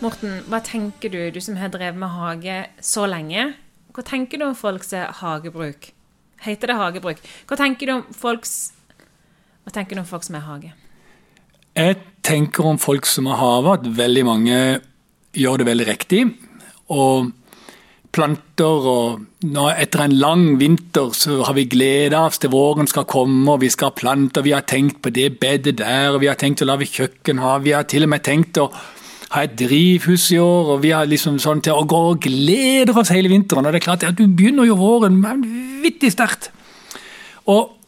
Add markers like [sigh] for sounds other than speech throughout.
Morten, hva tenker du, du som har drevet med hage så lenge, hva tenker du om folks hagebruk? Heter det hagebruk? Hva tenker du om folks Hva tenker du om folk som har hage? Jeg tenker om folk som har hage, at veldig mange gjør det veldig riktig. Og planter og nå, Etter en lang vinter så har vi gleda oss til våren skal komme, og vi skal ha planter. Vi har tenkt på det bedet der, og vi har tenkt å lage kjøkkenhage. Vi har til og med tenkt å ha et drivhus i år, og vi har liksom sånn til å gå og gleder oss hele vinteren. og det er klart at Du begynner jo våren vanvittig sterkt.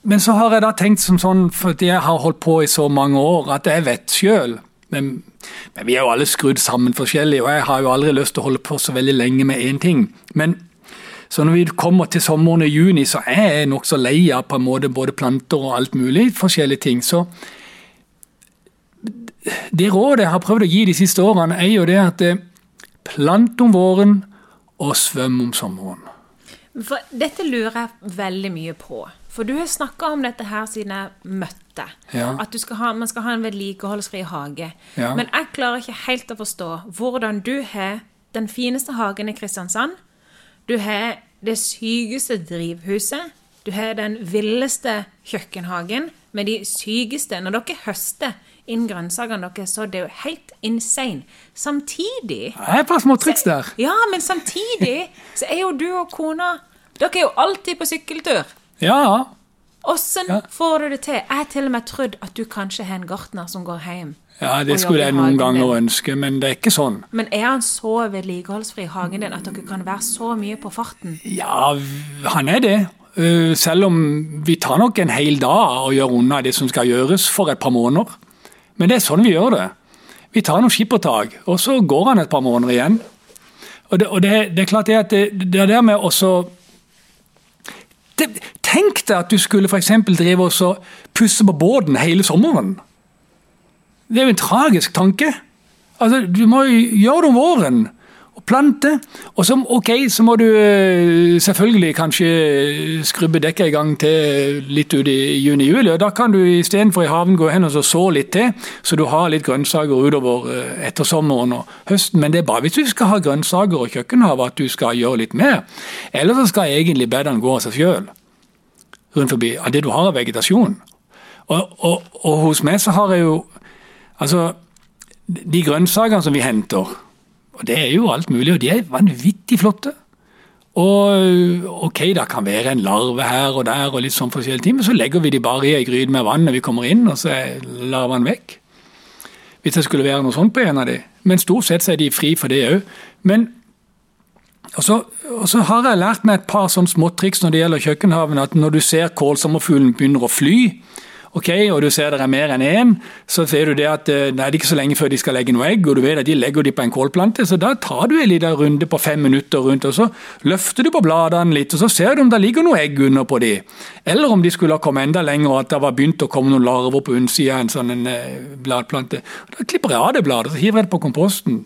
Men så har jeg da tenkt som sånn, fordi jeg har holdt på i så mange år, at jeg vet sjøl men, men, vi er jo alle skrudd sammen forskjellig, og jeg har jo aldri lyst til å holde på så veldig lenge med én ting. Men så når vi kommer til sommeren i juni, så er jeg nokså lei av på en måte både planter og alt mulig forskjellige ting. Så det rådet jeg har prøvd å gi de siste årene, er jo det at eh, plant om våren og svøm om sommeren. For dette lurer jeg veldig mye på. For du har snakka om dette her siden jeg møtte. Ja. At skal ha, man skal ha en vedlikeholdsfri hage. Ja. Men jeg klarer ikke helt å forstå hvordan du har den fineste hagen i Kristiansand. Du har det sykeste drivhuset. Du har den villeste kjøkkenhagen med de sykeste Når dere høster inn grønnsakene deres, så det er jo helt insane. Samtidig Det er et par småtriks der. Ja, men samtidig så er jo du og kona Dere er jo alltid på sykkeltur. Ja. Åssen ja. får du det til? Jeg har til og med trodd at du kanskje har en gartner som går hjem. Ja, det skulle jeg noen ganger ønske, men det er ikke sånn. Men er han så vedlikeholdsfri, hagen din, at dere kan være så mye på farten? Ja, han er det. Eh, selv om vi tar nok en hel dag og gjør unna det som skal gjøres for et par måneder. Men det er sånn vi gjør det. Vi tar noen skippertak, og så går han et par måneder igjen. Og det, og det, det er klart det at det, det er der med også Tenk deg at du skulle f.eks. drive og pusse på båten hele sommeren. Det er jo en tragisk tanke. Altså, Du må jo gjøre det om våren plante. Og så, ok, så må du eh, selvfølgelig kanskje skrubbe dekket i gang til litt ut i juni-juli. og Da kan du istedenfor i haven gå hen og så litt til, så du har litt grønnsaker utover eh, etter sommeren og høsten. Men det er bare hvis du skal ha grønnsaker og kjøkkenhave at du skal gjøre litt mer. Eller så skal egentlig bedene gå av seg sjøl rundt forbi av det du har av vegetasjon. Og, og, og hos meg så har jeg jo Altså, de grønnsakene som vi henter og Det er jo alt mulig, og de er vanvittig flotte. Og ok, det kan være en larve her og der, og litt sånn forskjellige ting, men så legger vi de bare i ei gryte med vann når vi kommer inn, og så er larvene vekk. Hvis det skulle være noe sånt på en av de. Men stort sett er de fri for det òg. Og så, og så, har jeg lært meg et par sånne småtriks når det gjelder kjøkkenhaven. At når du ser kålsommerfuglen begynner å fly, ok, og du ser det er mer enn én, så ser du det at nei, det er ikke så lenge før de skal legge noe egg, og du vet at de legger de på en kålplante, så da tar du en liten runde på fem minutter rundt, og så løfter du på bladene litt, og så ser du om det ligger noe egg under på de. Eller om de skulle ha kommet enda lenger, og at det var begynt å komme noen larver på unnsida av en sånn en, eh, bladplante. Da klipper jeg av det bladet, så hiver jeg det på komposten.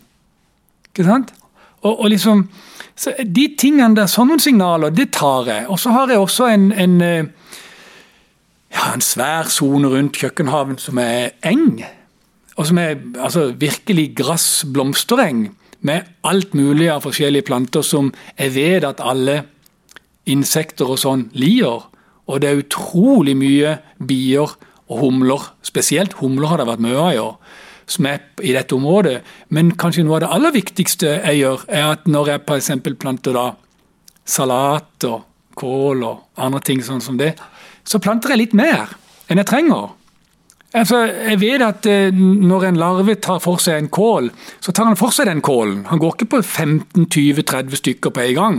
Ikke sant? Og, og liksom, De tingene der, sånne signaler, det tar jeg. Og så har jeg også en, en eh, ja, en svær sone rundt kjøkkenhaven som er eng. Og som er altså, virkelig gress, blomstereng, med alt mulig av forskjellige planter som jeg vet at alle insekter og sånn liker. Og det er utrolig mye bier og humler. Spesielt humler har det vært mye av i år, som er i dette området. Men kanskje noe av det aller viktigste jeg gjør, er at når jeg f.eks. planter da salat og kål og andre ting sånn som det, så planter jeg litt mer enn jeg trenger. Altså, jeg vet at eh, Når en larve tar for seg en kål, så tar han for seg den kålen. Han går ikke på 15-20-30 stykker på en gang.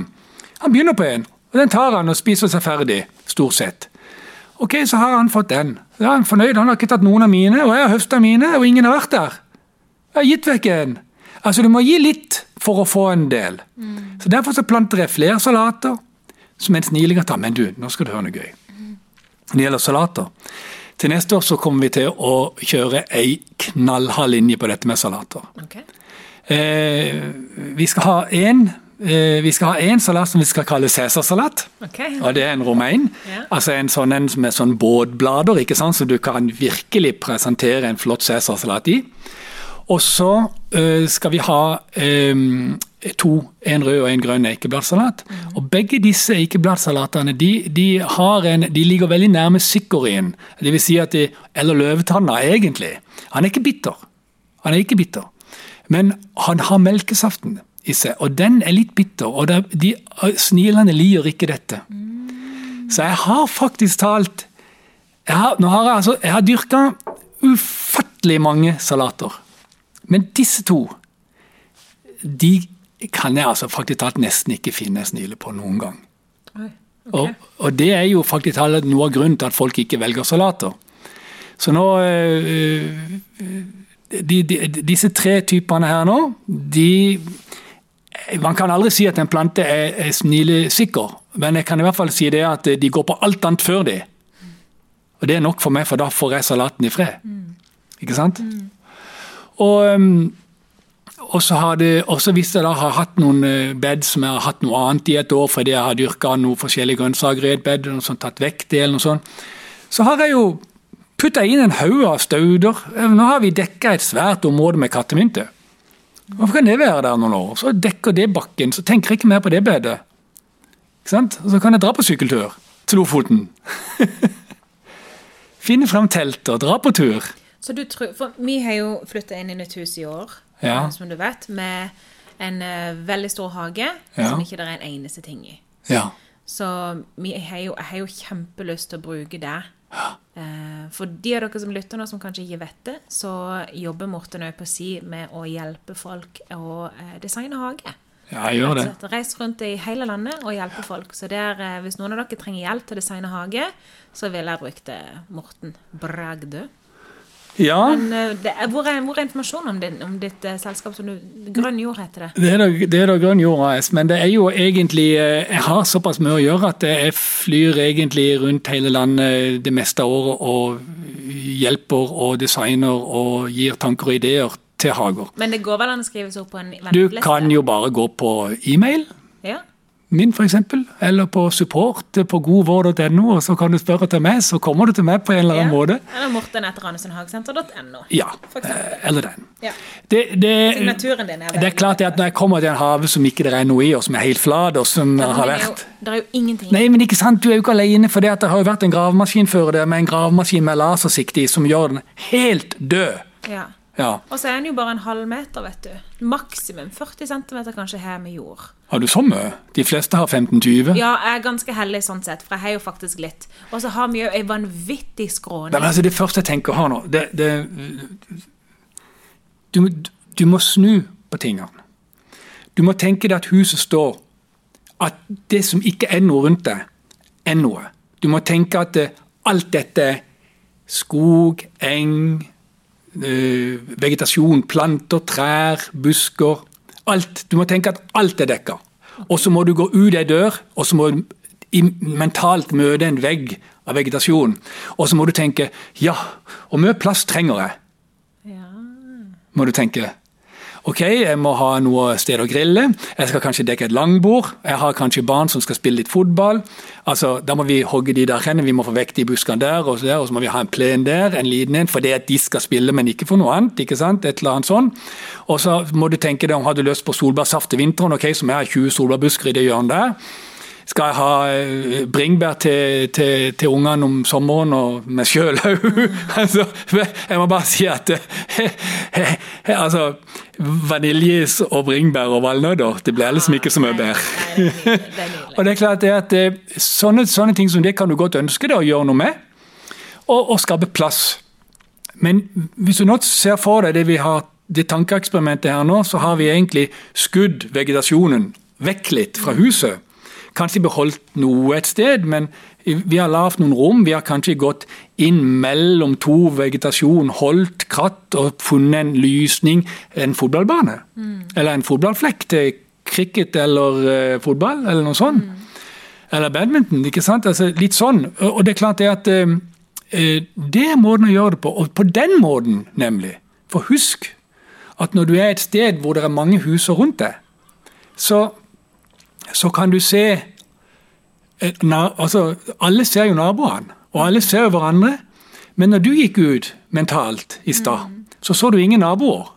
Han begynner på en, og den tar han og spiser seg ferdig, stort sett. Ok, så har han fått den. Da er han fornøyd. Han har ikke tatt noen av mine, og jeg har høsta mine, og ingen har vært der. Jeg har gitt vekk en. Altså, du må gi litt for å få en del. Mm. Så Derfor så planter jeg flere salater, som en sniling tar. Men du, nå skal du høre noe gøy når det gjelder salater. Til neste år så kommer vi til å kjøre ei knallhard linje på dette med salater. Okay. Eh, vi skal ha én eh, vi skal ha en salat som vi skal kalle cæsarsalat. Okay. Og det er en romain. Yeah. Altså en sånn en med sånn båtblader, ikke sant? som du kan virkelig presentere en flott cæsarsalat i. Og så uh, skal vi ha um, to, en rød og en grønn eikebladsalat. Og begge disse eikebladsalatene de, de, de, ligger veldig nærme sikkorien. Si at de, eller løvetanna, egentlig. Han er ikke bitter. Han er ikke bitter. Men han har melkesaften i seg, og den er litt bitter. Og de snilene lier ikke dette. Så jeg har faktisk talt jeg har, nå har altså, har dyrka ufattelig mange salater. Men disse to, de kan jeg altså faktisk talt nesten ikke finne snille på noen gang. okay. og, og, det er jo faktisk talt noe av grunnen til at folk ikke velger salater. Så nå øh, de, de, Disse tre typene her nå, de Man kan aldri si at en plante er, er snilesikker, men jeg kan i hvert fall si det at de går på alt annet før de. Og det er nok for meg, for da får jeg salaten i fred. Mm. Ikke sant? Mm. Og, um, og, så har det, også hvis jeg da har hatt noen uh, bed som jeg har hatt noe annet i et år fordi jeg har dyrka noen forskjellige grønnsaker i et bed, noe sånt, tatt vekk det eller noe sånt, så har jeg jo putta inn en haug av stauder. Nå har vi dekka et svært område med kattemynte. Hvorfor kan det være der noen år? Så dekker det bakken, så tenker jeg ikke mer på det bedet. Ikke sant? Så kan jeg dra på sykkeltur til Lofoten. [laughs] Finne fram teltet og dra på tur. Så du tror, for Vi har jo flytta inn i et hus i år, ja. Eh, som du vet, med en uh, veldig stor hage ja. som ikke det er en eneste ting i. Ja. Så har jo, jeg har jo kjempelyst til å bruke det. Ja. Uh, for de av dere som lytter nå, som kanskje ikke vet det, så jobber Morten òg på si med å hjelpe folk å designe hage. Ja, jeg gjør det. Reis rundt i hele landet og hjelpe folk. Så der, eh, hvis noen av dere trenger hjelp til å designe hage, så ville jeg brukt eh, Morten Bragdø. Ja. Men eh, hvor, er, hvor, er, informasjonen om, din, om ditt uh, selskap? som du, Grønn jord heter det? Det er da, det er da Grønn jord AS, men det er jo egentlig Jeg har såpass mye å gjøre at jeg flyr egentlig rundt hele landet det meste av året og hjelper og designer og gir tanker og ideer til Hager. Men det går vel an å skrive seg opp på en venteliste? Du kan jo bare gå på e-mail. Ja. Min, f.eks. Eller på support på godvård.no, og så kan du spørre til meg, så kommer du til meg på en eller annen ja. måte. Eller Morten etter Randesundhagesenter.no. Ja, eh, eller den. Ja. Det, det, Signaturen din er Det er klart at når jeg kommer til en hage som ikke det er noe i, og som er helt flat, og som det har vært jo, Det er jo ingenting Nei, men ikke sant, du er jo ikke alene, for det, det har jo vært en gravemaskin før det, med en gravemaskin med lasersikt i, som gjør den helt død. Ja. Ja. Og så er den jo bare en halv meter, vet du. Maksimum 40 cm kanskje her med jord. Har du så mye? De fleste har 15-20? Ja, jeg er ganske heldig sånn sett, for jeg har jo faktisk litt. Og så har vi jo ei vanvittig skråning. Men altså, det første jeg tenker her nå det, det du, du, må snu på tingene. Du må tenke deg at huset står At det som ikke er noe rundt deg, er noe. Du må tenke at det, alt dette skog, eng Eh, vegetasjon, planter, trær, busker. Alt. Du må tenke at alt er dekka. Og så må du gå ut ei dør, og så må du mentalt møte en vegg av vegetasjon. Og så må du tenke ja, hvor mye plass trenger jeg? Ja. Må du tenke. Ok, jeg må ha noe sted å grille. Jeg skal kanskje dekke et langbord. Jeg har kanskje barn som skal spille litt fotball. Altså, Da må vi hogge de der hen. Vi må få vekk de buskene der, og der, og så må vi ha en plen der, en liten en, for det at de skal spille, men ikke for noe annet. ikke sant? Et eller annet sånn. Og så må du tenke deg om har du lyst på solbærsaft til vinteren, ok, som jeg har 20 solbærbusker i det hjørnet der. Skal jeg ha eh, bringebær til, til, til ungene om sommeren og meg sjøl òg? [laughs] altså, jeg må bare si at eh, [laughs] altså, vaniljeis og bringebær og valnøtter, det blir liksom ikke så mye bedre. og det er klart det at eh, sånne, sånne, ting som det kan du godt ønske deg å gjøre noe med, og, og skape plass. Men hvis du nå ser for deg det vi har det tankeeksperimentet her nå, så har vi egentlig skudd vegetasjonen vekk litt fra huset kanskje beholdt noe et sted, men vi har lagd noen rom. Vi har kanskje gått inn mellom to vegetasjon, holdt kratt og funnet en lysning, en fotballbane. Mm. Eller en fotballflekk til cricket eller uh, fotball, eller noe sånt. Mm. Eller badminton. ikke sant? Altså, litt sånn. Og det er klart det at uh, det er måten å gjøre det på. Og på den måten, nemlig. For husk at når du er et sted hvor det er mange hus rundt deg, så så kan du se eh, altså, Alle ser jo naboene, og alle ser jo hverandre. Men når du gikk ut mentalt i stad, mm. så så du ingen naboer.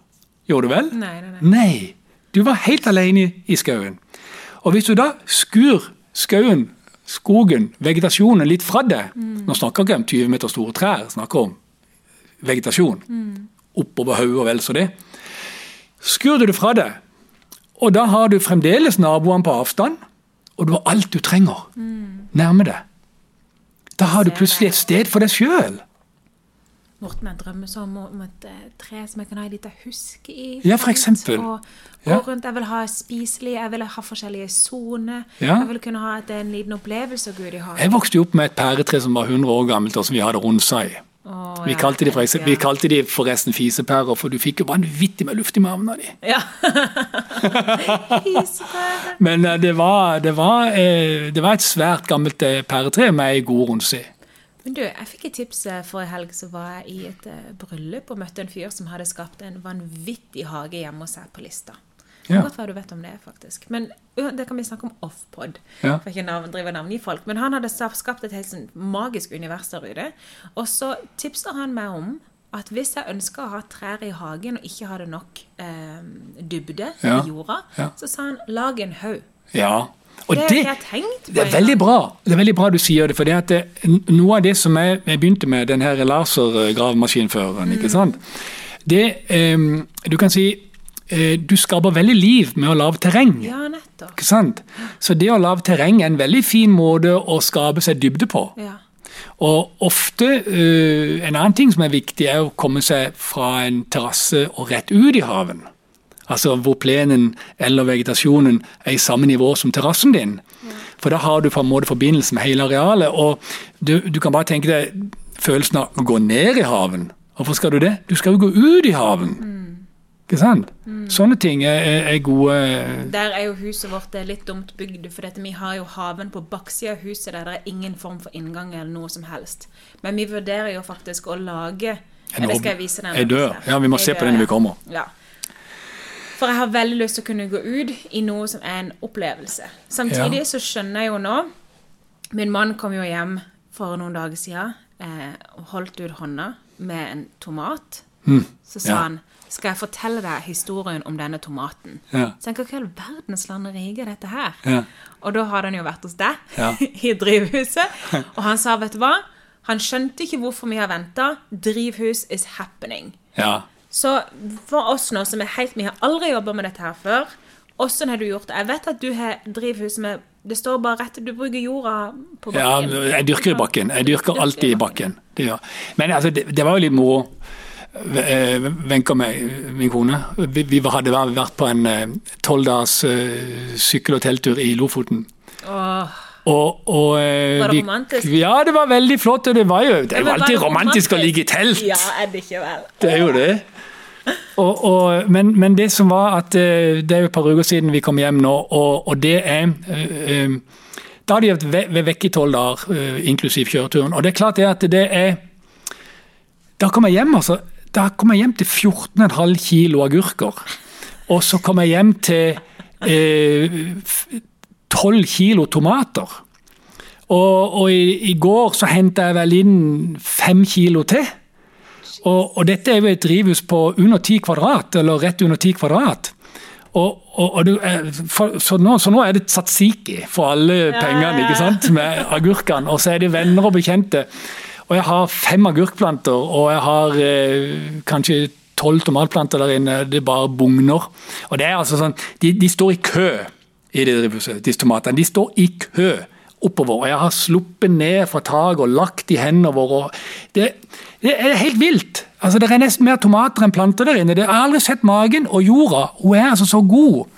Gjorde du vel? Nei, nei, nei. Nei. Du var helt alene i skauen. Og hvis du da skur skauen, skogen, vegetasjonen litt fra deg mm. Nå snakker jeg ikke om 20 meter store trær, snakker om vegetasjon. Mm. Oppover hodet og vel så det. Skur du det fra deg, og da har du fremdeles naboene på avstand, og du har alt du trenger mm. nærme deg. Da har du plutselig et sted for deg sjøl. Morten, jeg drømmer så om, om et eh, tre som jeg kan ha en liten huske i. Ja, for eksempel. Og og ja. rundt. Jeg vil ha spiselig, jeg vil ha forskjellige soner. Ja. Jeg vil kunne ha et, en liten opplevelse av Gud i hagen. Jeg vokste jo opp med et pæretre som var 100 år gammelt, og som vi hadde rundsa i. Oh, vi, kalte de forresten, vi kalte de forresten fisepærer, for du fikk jo vanvittig med luft i magen av de. [laughs] Ja. Men uh, det, var, det, var, uh, det, var, et svært gammelt uh, pæretre med ei god runse i. Men du, jeg fikk et tips forrige helg. Så var jeg i et bryllup og møtte en fyr som hadde skapt en vanvittig hage hjemme hos seg på Lista. Ja. Godt være du vet om det, faktisk. Men det kan vi snakke om off-pod. Ja. For ikke navn, drive navn i folk. Men han hadde skapt et helt sånn magisk univers der ute. Og så tipsa han meg om at hvis jeg ønsker å ha trær i hagen og ikke har det nok eh, dybde ja. i jorda, så sa han lag en haug. Ja. Og det, det, det, er veldig bra Det er veldig bra du sier det. For det at det, noe av det som jeg, jeg begynte med, den her lasergravemaskinføreren, mm. ikke sant Det um, Du kan si Eh, du skaper veldig liv med å lage terreng. Ja, nettopp. Ikke sant? Så det å lage terreng er en veldig fin måte å skape seg dybde på. Ja. Og ofte uh, En annen ting som er viktig, er å komme seg fra en terrasse og rett ut i haven. Altså hvor plenen eller vegetasjonen er i samme nivå som terrassen din. Ja. For da har du på en måte forbindelse med hele arealet. Og du, du kan bare tenke deg følelsen av å gå ned i haven. Hvorfor skal du det? Du skal jo gå ut i haven. Mm. Ikke sant? Mm. Sånne ting er, er, gode Der er jo huset vårt litt dumt bygd, for dette, vi har jo haven på baksida av huset der det er ingen form for inngang eller noe som helst. Men vi vurderer jo faktisk å lage Eller skal jeg vise den? Jeg dør. Ja, vi må se på den når vi kommer. Ja. For jeg har veldig lyst til å kunne gå ut i noe som er en opplevelse. Samtidig ja. så skjønner jeg jo nå Min mann kom jo hjem for noen dager siden eh, og holdt ut hånda med en tomat. Mm. Så sa ja. han skal jeg fortelle deg historien om denne tomaten. Ja. Så tenker, Hva i all verdens land rike er dette her? Ja. Og da hadde han jo vært hos deg ja. [laughs] i drivhuset. Og han sa, vet du hva? Han skjønte ikke hvorfor vi har venta. Drivhus is happening. Ja. Så for oss nå som er helt Vi har aldri jobba med dette her før. Åssen har du gjort det? Jeg vet at du har drivhus med Det står bare rett Du bruker jorda på bakken. Ja, jeg dyrker i bakken. Jeg dyrker alltid i bakken. Men altså, det, det var jo litt moro. Wenche og meg, min kone, vi, vi, hadde vært på en eh, tolv dagers uh, sykkel- og telttur i Lofoten. Åh. Og, og, uh, var det romantisk? ja, det var veldig flott. og Det var jo, det er jo alltid romantisk, romantisk, å ligge i telt. Ja, er det ikke vel? Det er jo det. [laughs] Og, og, men, men, det som var at det er jo et par uker siden vi kom hjem nå, og, og det er Da har de vært vekk i tolv dager, inklusiv kjøreturen. Og det er klart det at det er Da kom jeg hjem, altså. Da kom jeg hjem til 14,5 kilo agurker. Og så kom jeg hjem til eh, 12 kilo tomater. Og, og i, i, går så henta jeg vel inn 5 kilo til. Og, og, dette er jo et drivhus på under 10 kvadrat, eller rett under 10 kvadrat. Og, du, eh, for, så, nå, så, nå, er det tzatziki for alle pengene ikke sant, med agurkene. Og så er det venner og bekjente. Og jeg har fem agurkplanter, og jeg har eh, kanskje tolv tomatplanter der inne. Det bare bugner. Og det er altså sånn, de, de står i kø i det drivhuset, disse tomatene. De står i kø oppover. og Jeg har sluppet ned fra taket og lagt i hendene våre. Det, det, er helt vilt. Altså, Det er nesten mer tomater enn planter der inne. Det, har aldri sett magen. Og jorda hun er altså så god.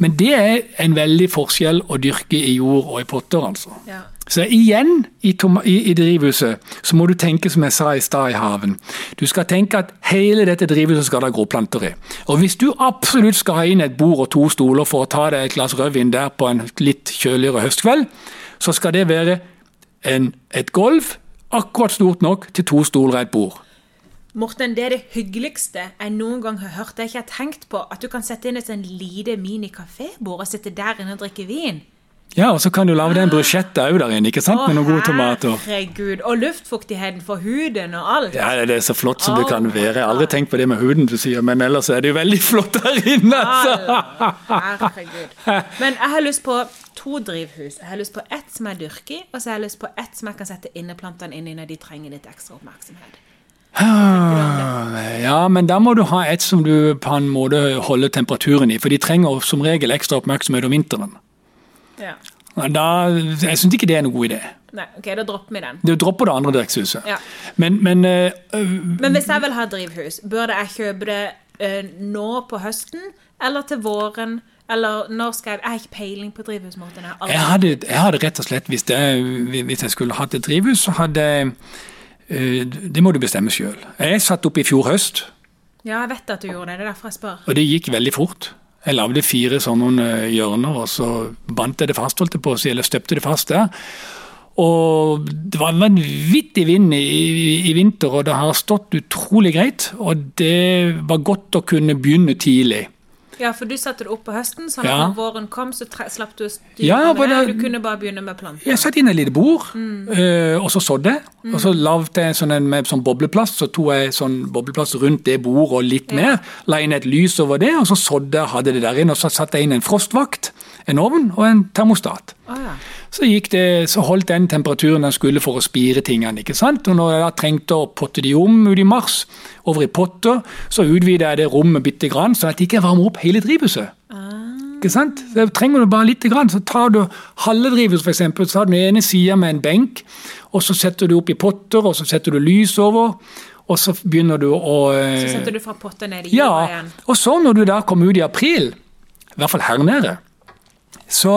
Men det er en veldig forskjell å dyrke i jord og i potter, altså. Ja. Så igjen i, i, drivhuset så må du tenke som jeg sa i stad i haven. Du skal tenke at hele dette drivhuset skal det gro planter i. Og hvis du absolutt skal ha inn et bord og to stoler for å ta deg et glass rødvin der på en litt kjøligere høstkveld, så skal det være en, et gulv akkurat stort nok til to stoler og et bord. Morten, det er det hyggeligste jeg noen gang har hørt. Jeg ikke har tenkt på. At du kan sette inn et sånn lite mini-kafébord og sitte der inne og drikke vin. Ja, og så kan du lage deg en brusjette òg der inne, ikke sant? med noen gode tomater. Herregud. Og luftfuktigheten for huden og alt. Ja, det er så flott som det kan være. Jeg har aldri tenkt på det med huden, du sier, men ellers er det jo veldig flott der inne. Altså. Herregud. Men jeg har lyst på to drivhus. Jeg har lyst på ett som er dyrket, og så har jeg lyst på ett som jeg kan sette inneplantene inn i når de trenger litt ekstra oppmerksomhet. Ah, ja, men da må du ha et som du på en måte holder temperaturen i, for de trenger som regel ekstra oppmerksomhet om vinteren. Ja. Da, jeg syns ikke det er noen god idé. Nei, ok, Da dropper vi den. Du dropper det andre drivhuset. Ja. Men, men, øh, men hvis jeg vil ha drivhus, bør jeg kjøpe det øh, nå på høsten eller til våren? Eller når skal jeg Jeg har ikke peiling på drivhusmåten. Jeg, jeg, hadde, jeg hadde rett og slett, hvis, det, hvis jeg skulle hatt et drivhus, så hadde jeg Det må du bestemme sjøl. Jeg satt opp i fjor høst. Ja, jeg vet at du gjorde det. Det er derfor jeg spør. Og det gikk veldig fort. Jeg lagde fire sånne hjørner, og så bandt jeg det fast, holdt jeg på å si, eller støpte det fast der. Og det var en vanvittig vind i, i, i, vinter, og det har stått utrolig greit. Og det var godt å kunne begynne tidlig. Ja, for du satte det opp på høsten, sånn at ja. når våren kom, så slapp du å styre ja, med det. Du kunne bare begynne med planter. Jeg satte inn et lite bord, mm. øh, og så sådde jeg. Mm. Og så lagde jeg sånn en, med sånn bobleplast, så tok jeg sånn bobleplast rundt det bordet og litt ja. mer. La inn et lys over det, og så sådde jeg, hadde det der inne. Og så satte jeg inn en frostvakt, en ovn og en termostat. Oh, ja. Så, det, så, holdt den temperaturen den skulle for å spire tingene. ikke sant? Og når jeg da trengte å potte de om ut i mars, over i potter, så utvider jeg det rommet bitte grann, sånn at det ikke varmer opp hele drivhuset. Ah. Ikke sant? Så trenger du bare litt, grann, så tar du halve drivhuset, f.eks. Så tar du den ene sida med en benk, og så setter du opp i potter, og så setter du lys over. Og så begynner du å Så setter du fra potter ned i jorda igjen? Ja. Og så når du da kommer ut i april, i hvert fall her nede, så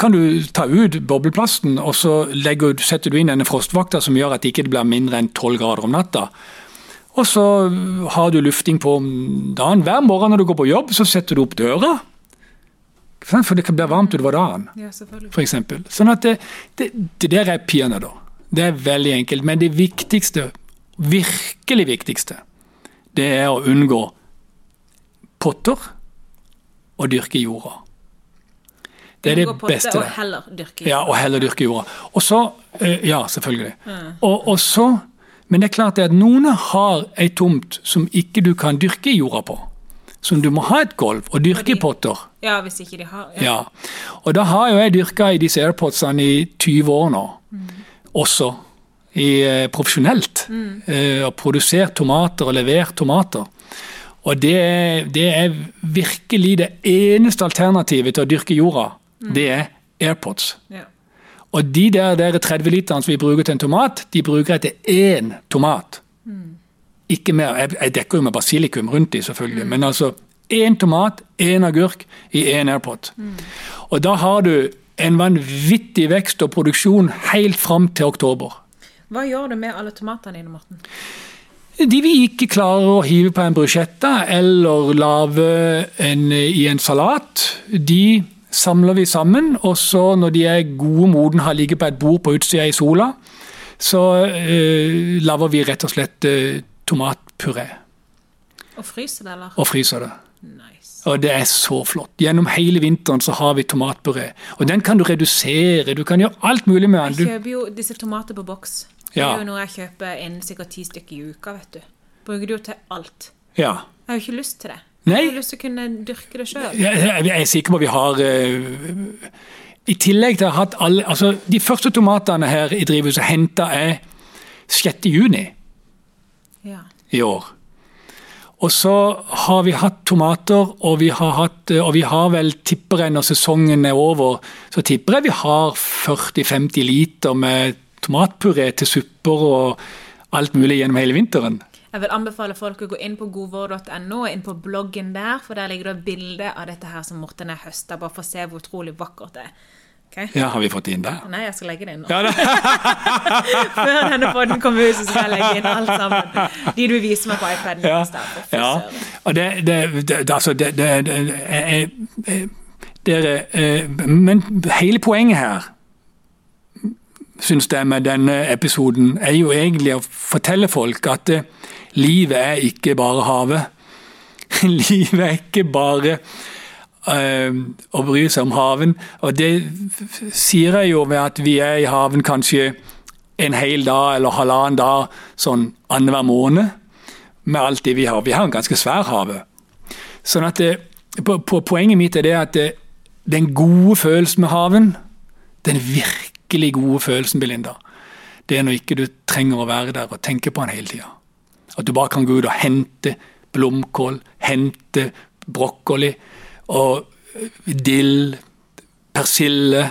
kan du ta ut bobleplasten og så legger, setter du inn denne frostvakta som gjør at det ikke blir mindre enn 12 grader om natta. Og så har du lufting på dagen. Hver morgen når du går på jobb, så setter du opp døra. For det kan bli varmt utover dagen, ja, f.eks. Sånn at det, det, det, der er peanøtter. Det er veldig enkelt. Men det viktigste, virkelig viktigste, det er å unngå potter og dyrke jorda. Det er det beste. Og heller dyrke jorda. Ja, og heller dyrke jorda. Og så, eh, ja, selvfølgelig. Og, og, så, Men det er klart at noen har ei tomt som ikke du kan dyrke jorda på. Som du må ha et gulv og dyrke i potter. Ja, hvis ikke de har ja. ja. Og da har jo jeg dyrka i disse airpodsene i 20 år nå. Mm. Også. I, eh, profesjonelt. Mm. Eh, og produsert tomater og levert tomater. Og det, det, er virkelig det eneste alternativet til å dyrke jorda. Det er AirPods. Ja. Og de der, der 30 literne som vi bruker til en tomat, de bruker jeg til én tomat. Mm. Ikke mer. Jeg, jeg, dekker jo med basilikum rundt de, selvfølgelig. Mm. Men altså én tomat, én agurk i én AirPod. Mm. Og da har du en vanvittig vekst og produksjon helt fram til oktober. Hva gjør du med alle tomatene dine, Morten? De vi ikke klarer å hive på en brusjetta eller lage en, i en salat, de samler vi sammen. Og så når de er gode moden, har ligget på et bord på utsida i sola, så eh, lager vi rett og slett eh, tomatpuré. Og fryser det, eller? Og fryser det. Nice. Og det er så flott. Gjennom hele vinteren så har vi tomatpuré. Og den kan du redusere, du kan gjøre alt mulig med den. Jeg kjøper jo disse tomater på boks. Det er jo noe jeg kjøper innen sikkert ti stykker i uka, vet du. Bruker du jo til alt. Ja. Jeg har jo ikke lyst til det. Nei. Jeg har lyst til å kunne dyrke det sjøl. Jeg, jeg, er sikker på at vi har uh, I tillegg til å ha hatt alle altså De første tomatene her i drivhuset henta jeg 6. juni ja. i år. Og så har vi hatt tomater, og vi har, hatt, og vi har vel, tipper jeg når sesongen er over, så tipper jeg vi har 40-50 liter med tomatpuré til supper og alt mulig gjennom hele vinteren. Jeg vil anbefale folk å gå inn på godvår.no, inn på bloggen der, for der ligger det bilde av dette her som Morten har høsta, bare for å se hvor utrolig vakkert det er. Okay? Ja, Har vi fått det inn der? Nei, jeg skal legge det inn nå. Ja, [laughs] Før denne poden kommer ut, så skal jeg legge inn alt sammen. De du viser meg på iPaden. Ja, ja. Og det, det, det, altså, det, det, det, det, Men hele poenget her syns jeg med denne episoden, er jo egentlig å fortelle folk at livet er ikke bare havet. [laughs] Livet er ikke bare å bry seg om haven. Og det sier jeg jo ved at vi er i haven kanskje en hel dag eller halvannen dag sånn annenhver måned med alt det vi har. Vi har en ganske svær hage. Sånn at det, på, på, Poenget mitt er det at det, den gode følelsen med haven, den virkelig gode følelsen, Belinda, det er når ikke du trenger å være der og tenke på den hele tida. At du bare kan gå ut og hente blomkål, hente brokkoli og dill, persille,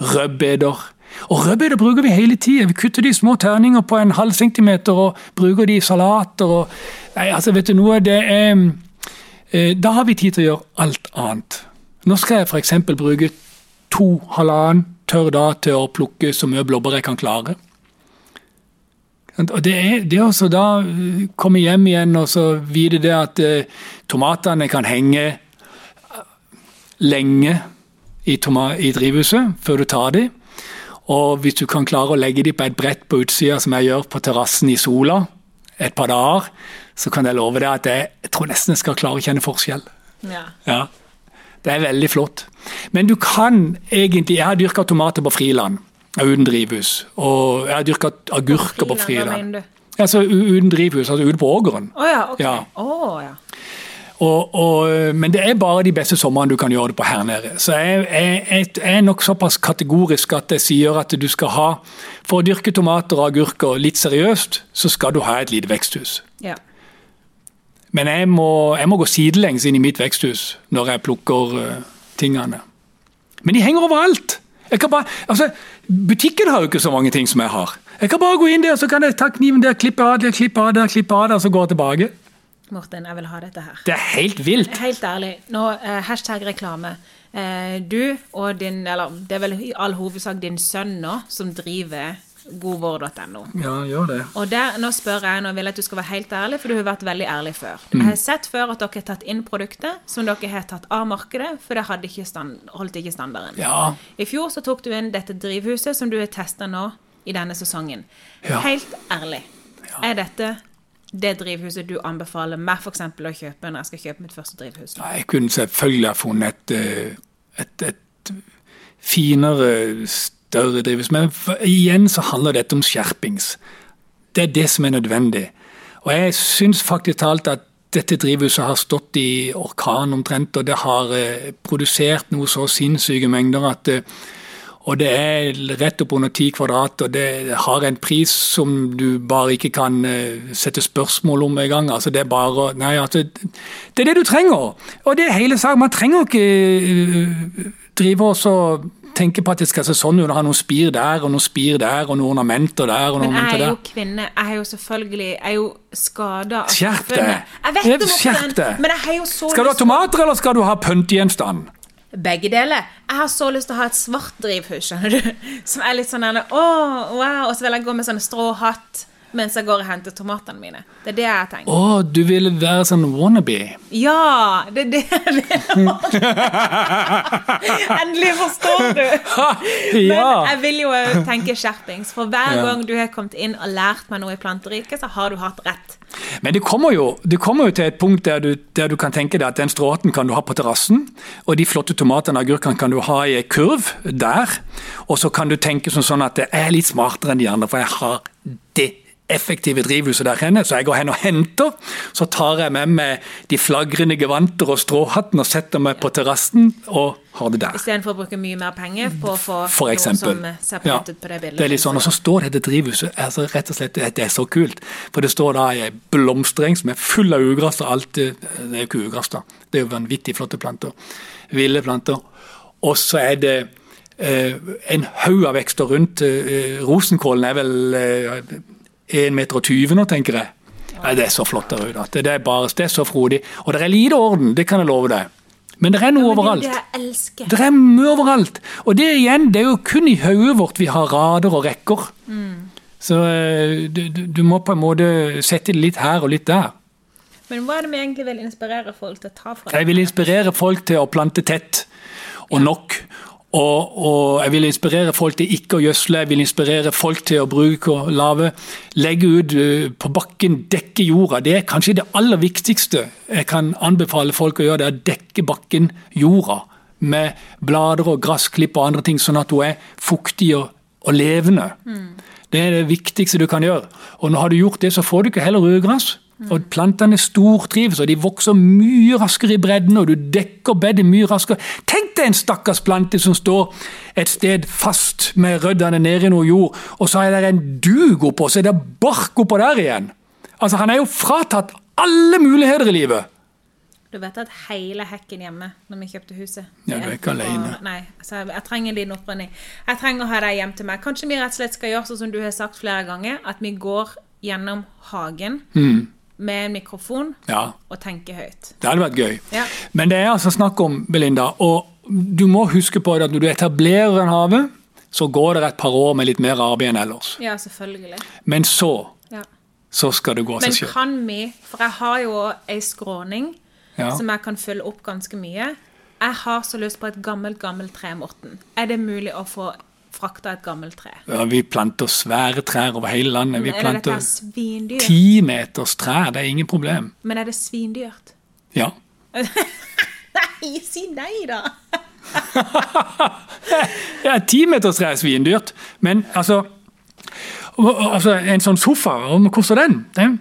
rødbeder. Og Rødbeder bruker vi hele tida. Vi kutter de små terninger på en halv centimeter og bruker de i salater. Og, nei, altså, vet du noe, det er eh, Da har vi tid til å gjøre alt annet. Nå skal jeg f.eks. bruke to halvannen tørr dag til å plukke så mye blåbær jeg kan klare. Og Det er det å da eh, komme hjem igjen og så vite det at eh, tomatene kan henge eh, lenge i, i drivhuset før du tar dem. Og hvis du kan klare å legge dem på et brett på utsida, som jeg gjør på terrassen i sola et par dager, så kan jeg love deg at jeg, jeg tror nesten jeg skal klare å kjenne forskjell. Ja. ja. Det er veldig flott. Men du kan egentlig Jeg har dyrka tomater på friland uten drivhus. Og jeg har dyrka agurker på friland. Altså uten drivhus, altså ute på ågeren. Oh, ja, okay. ja. Oh, ja. Og, og, men det er bare de beste somrene du kan gjøre det på her nede. Så jeg, jeg, jeg, er nok såpass kategorisk at jeg sier at du skal ha For å dyrke tomater og agurker litt seriøst, så skal du ha et lite veksthus. Ja. Men jeg må, jeg må, gå sidelengs inn i mitt veksthus når jeg plukker uh, tingene. Men de henger overalt! Bare, altså, butikken har jo ikke så mange ting som jeg har. Jeg kan bare gå inn der, så kan jeg ta kniven der, klippe av der, klippe av der, klippe av der, så går jeg tilbake. Morten, jeg vil ha dette her. Det er helt vilt. Helt ærlig. Nå, eh, Hashtag reklame. Eh, du og din, eller det er vel i all hovedsak din sønn nå, som driver godvår.no. Ja, gjør det. Og der, Nå spør jeg, nå vil jeg at du skal være helt ærlig, for du har vært veldig ærlig før. Mm. Jeg har sett før at dere har tatt inn produkter som dere har tatt av markedet, for det hadde ikke stand, holdt ikke standarden. Ja. I fjor så tok du inn dette drivhuset som du har testa nå i denne sesongen. Ja. Helt ærlig, ja. er dette det drivhuset du anbefaler meg f.eks. å kjøpe når jeg skal kjøpe mitt første drivhus? Nei, jeg kunne selvfølgelig ha funnet et, eh, et, et finere større drivhus. Men igjen så handler dette om skjerpings. Det er det som er nødvendig. Og jeg syns faktisk talt at dette drivhuset har stått i orkan omtrent, og det har eh, produsert noe så sinnssyke mengder at eh, og det er rett opp under ti kvadrat, og det har en pris som du bare ikke kan uh, sette spørsmål om engang. Altså, det er bare Nei, altså Det er det du trenger! Og det er hele saken. Man trenger ikke drive og så tenke på at det skal se sånn ut og ha noen spir der og noen spir der og noen ornamenter der. og noen Men jeg er jo kvinne. Jeg er jo selvfølgelig Jeg er jo skada Skjerp deg! Skjerp deg! Men jeg har jo så Skal du ha tomater, eller skal du ha pyntegjenstand? Begge deler. Jeg har så lyst til å ha et svart drivhus, skjønner du. [laughs] Som er litt sånn Å, wow. Og så vil jeg gå med sånn stråhatt mens jeg går og henter tomatene mine. Det er det jeg har tenkt. Å, du vil være sånn wannabe? Ja! Det er det jeg vil. [laughs] Endelig forstår du! [laughs] Men jeg vil jo tenke skjerpings. For hver gang du har kommet inn og lært meg noe i planteriket, så har du hatt rett. Men det kommer jo, det kommer jo til et punkt der du, der du kan tenke deg at den stråten kan du ha på terrassen, og de flotte tomatene og agurkene kan du ha i en kurv der. Og så kan du tenke sånn at jeg er litt smartere enn de andre, for jeg har det effektive drivhuset der henne, så jeg går hen og henter. Så tar jeg med meg de flagrende gevanter og stråhatten og setter meg på terrassen og har det der. Istedenfor å bruke mye mer penger på å få For eksempel. noe som ser pent ja, ut på det bildet. Det er litt sånn, Og så står dette drivhuset altså rett og slett, Det er så kult. For det står da ei blomstereng som er full av ugress og alt Det er jo ikke ugress, da. Det er jo vanvittig flotte planter. Ville planter. Og så er det eh, en haug av vekster rundt. Eh, rosenkålen er vel eh, 1,20 meter nå, tenker jeg. Nei, det er så flott der ute. Det er bare, det er så frodig. Og det er lite orden, det kan jeg love deg. Men det er noe ja, overalt. Det, det er mye overalt. Og det igjen, det er jo kun i hodet vårt vi har rader og rekker. Mm. Så eh, du, du, må på en måte sette det litt her og litt der. Men hva er det vi egentlig vil inspirere folk til å ta fra? Jeg vil inspirere folk til å plante tett og nok. Og, og, jeg vil inspirere folk til ikke å gjødsle, jeg vil inspirere folk til å bruke og lave. Legge ut uh, på bakken, dekke jorda. Det er kanskje det aller viktigste jeg kan anbefale folk å gjøre. Det er å dekke bakken, jorda, med blader og gressklipp og andre ting, sånn at hun er fuktig og, og levende. Mm. Det er det viktigste du kan gjøre. Og når du gjort det, så får du ikke heller rødgress. Og Plantene stortrives, og de vokser mye raskere i bredden, og du dekker bedet mye raskere. Tenk deg en stakkars plante som står et sted fast med røttene nede i noe jord, og så er det en dug oppå, så er det bark oppå der igjen. Altså, Han er jo fratatt alle muligheter i livet. Du vet at hele hekken hjemme når vi kjøpte huset Ja, du er ikke alene. Nei, så jeg trenger din opprønning. Jeg trenger å ha deg hjem til meg. Kanskje vi rett og slett skal gjøre sånn som du har sagt flere ganger, at vi går gjennom hagen. Mm med en mikrofon ja. og tenke høyt. Det hadde vært gøy. Ja. Men det er altså snakk om, Belinda, og du må huske på at når du etablerer en hage, så går det et par år med litt mer arbeid enn ellers. Ja, selvfølgelig. Men så ja. så skal det gå seg selv. Men kan vi, for jeg har jo ei skråning ja. som jeg kan følge opp ganske mye. Jeg har så lyst på et gammelt, gammelt tre, Morten. Er det mulig å få frakta et gammelt tre. Ja, Vi planter svære trær over hele landet. Vi planter ti meters trær, det er ingen problem. Men er det svindyrt? Ja. [laughs] nei, si nei, da! [laughs] ja, timetersreis er svindyrt, men altså, altså En sånn sofa, hvor koster den? den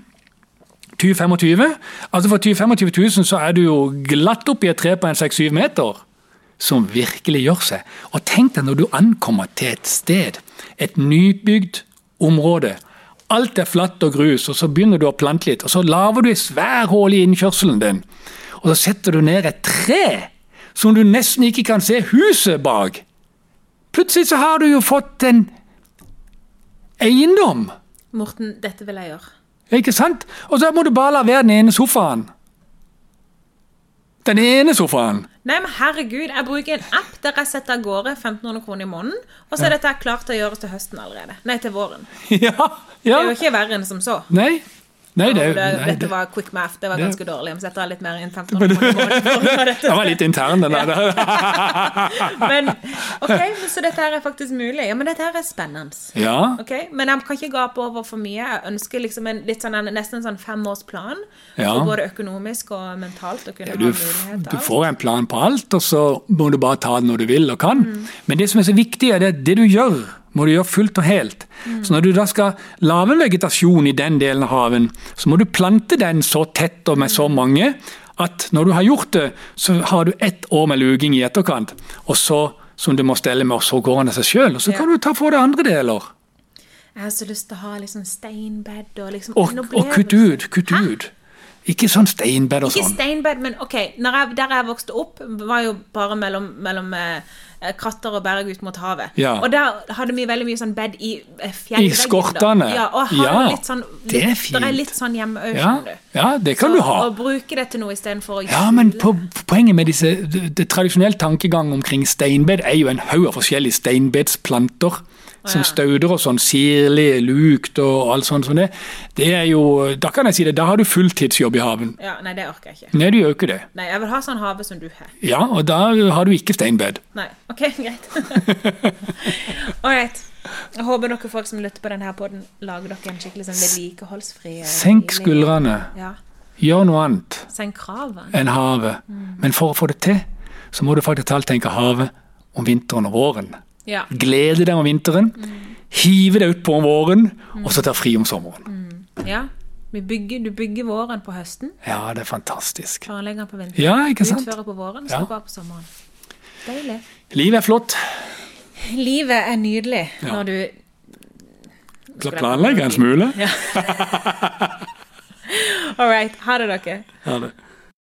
20-25? Altså For 20-25 000 så er du jo glatt oppi et tre på en 6-7 meter som virkelig gjør seg. Og tenk deg når du ankommer til et sted, et nybygd område. Alt er flatt og grus, og så begynner du å plante litt. og Så lager du et svært hull i innkjørselen din. Og så setter du ned et tre som du nesten ikke kan se huset bak. Plutselig så har du jo fått en eiendom. Morten, dette vil jeg gjøre. Ikke sant? Og så må du bare la være den ene sofaen. Den ene sofaen. Nei, men herregud, jeg bruker en app der jeg setter av gårde 1500 kroner i måneden, og så er dette klart til å gjøres til høsten allerede. Nei, til våren. [laughs] Ja, ja. Det er jo ikke verre enn som så. Nei, Nei, det, det, nei, dette var quick math. Det var ganske det, dårlig. Vi setter litt mer internt. 1500 kroner. Det [laughs] var litt intern, den der. [laughs] men ok, så dette her er faktisk mulig. Ja, men dette her er spennende. Ja. Okay? Men jeg kan ikke gape over for mye. Jeg ønsker liksom en, litt sånn, nesten en sånn femårsplan. Ja. Både økonomisk og mentalt. Og kunne ja, du. Du får en plan på alt, og så må du bare ta det når du vil og kan. Mm. Men det som er så viktig, er det, det du gjør må du gjøre fullt og helt. Mm. Så Når du da skal lage vegetasjon i den delen av haven, så må du plante den så tett og med så mange at når du har gjort det, så har du ett år med luging i etterkant. Og så, som du må stelle med, og så går han av seg sjøl. Og så kan du ta for deg andre deler. Jeg har så lyst til å ha liksom steinbed og liksom Og, og kutt ut, kutt Hæ? ut. Ikke sånn steinbed og sånn. Ikke steinbed, men OK. Jeg, der jeg vokste opp, var jo bare mellom, mellom eh, Eh, kratter og berg ut mot havet. Ja. Og der hadde vi veldig mye sånn bed i eh, fjellveggen. I skortene. Ja, og ja, litt sånn, litt, det er fint. Det er litt sånn hjemme òg, ja, ja, det kan Så, du ha. Og bruke det til noe istedenfor å Ja, men på, poenget med disse det, det tradisjonelle tankegang omkring steinbed er jo en haug av forskjellige steinbedsplanter som stauder og sånn, sirlig, lukt og alt sånt som det. Det er jo, Da kan jeg si det, da har du fulltidsjobb i haven. Ja, Nei, det orker jeg ikke. Nei, du gjør ikke det. Nei, Jeg vil ha sånn hage som du har. Ja, og da har du ikke steinbed. Nei, ok, greit. [laughs] Ålreit. Jeg håper dere folk som lytter på denne poden, lager dere en skikkelig sånn vedlikeholdsfri eh, Senk skuldrene. Ja. Gjør noe annet Senk kravene. enn havet. Mm. Men for å få det til, så må du faktisk talt tenke havet om vinteren og våren. Ja. Glede deg om vinteren. Mm. Hive deg utpå om våren, mm. og så ta fri om sommeren. Mm. Ja. Bygger, du bygger våren på høsten. Ja, det er fantastisk. Planlegger på vinteren. Ja, ikke sant? Utfører på våren, så ja. på sommeren. Deilig. Livet er flott. Livet er nydelig ja. når du Skal planlegge en smule. Ja. [laughs] All right. Ha det, dere. Ha det.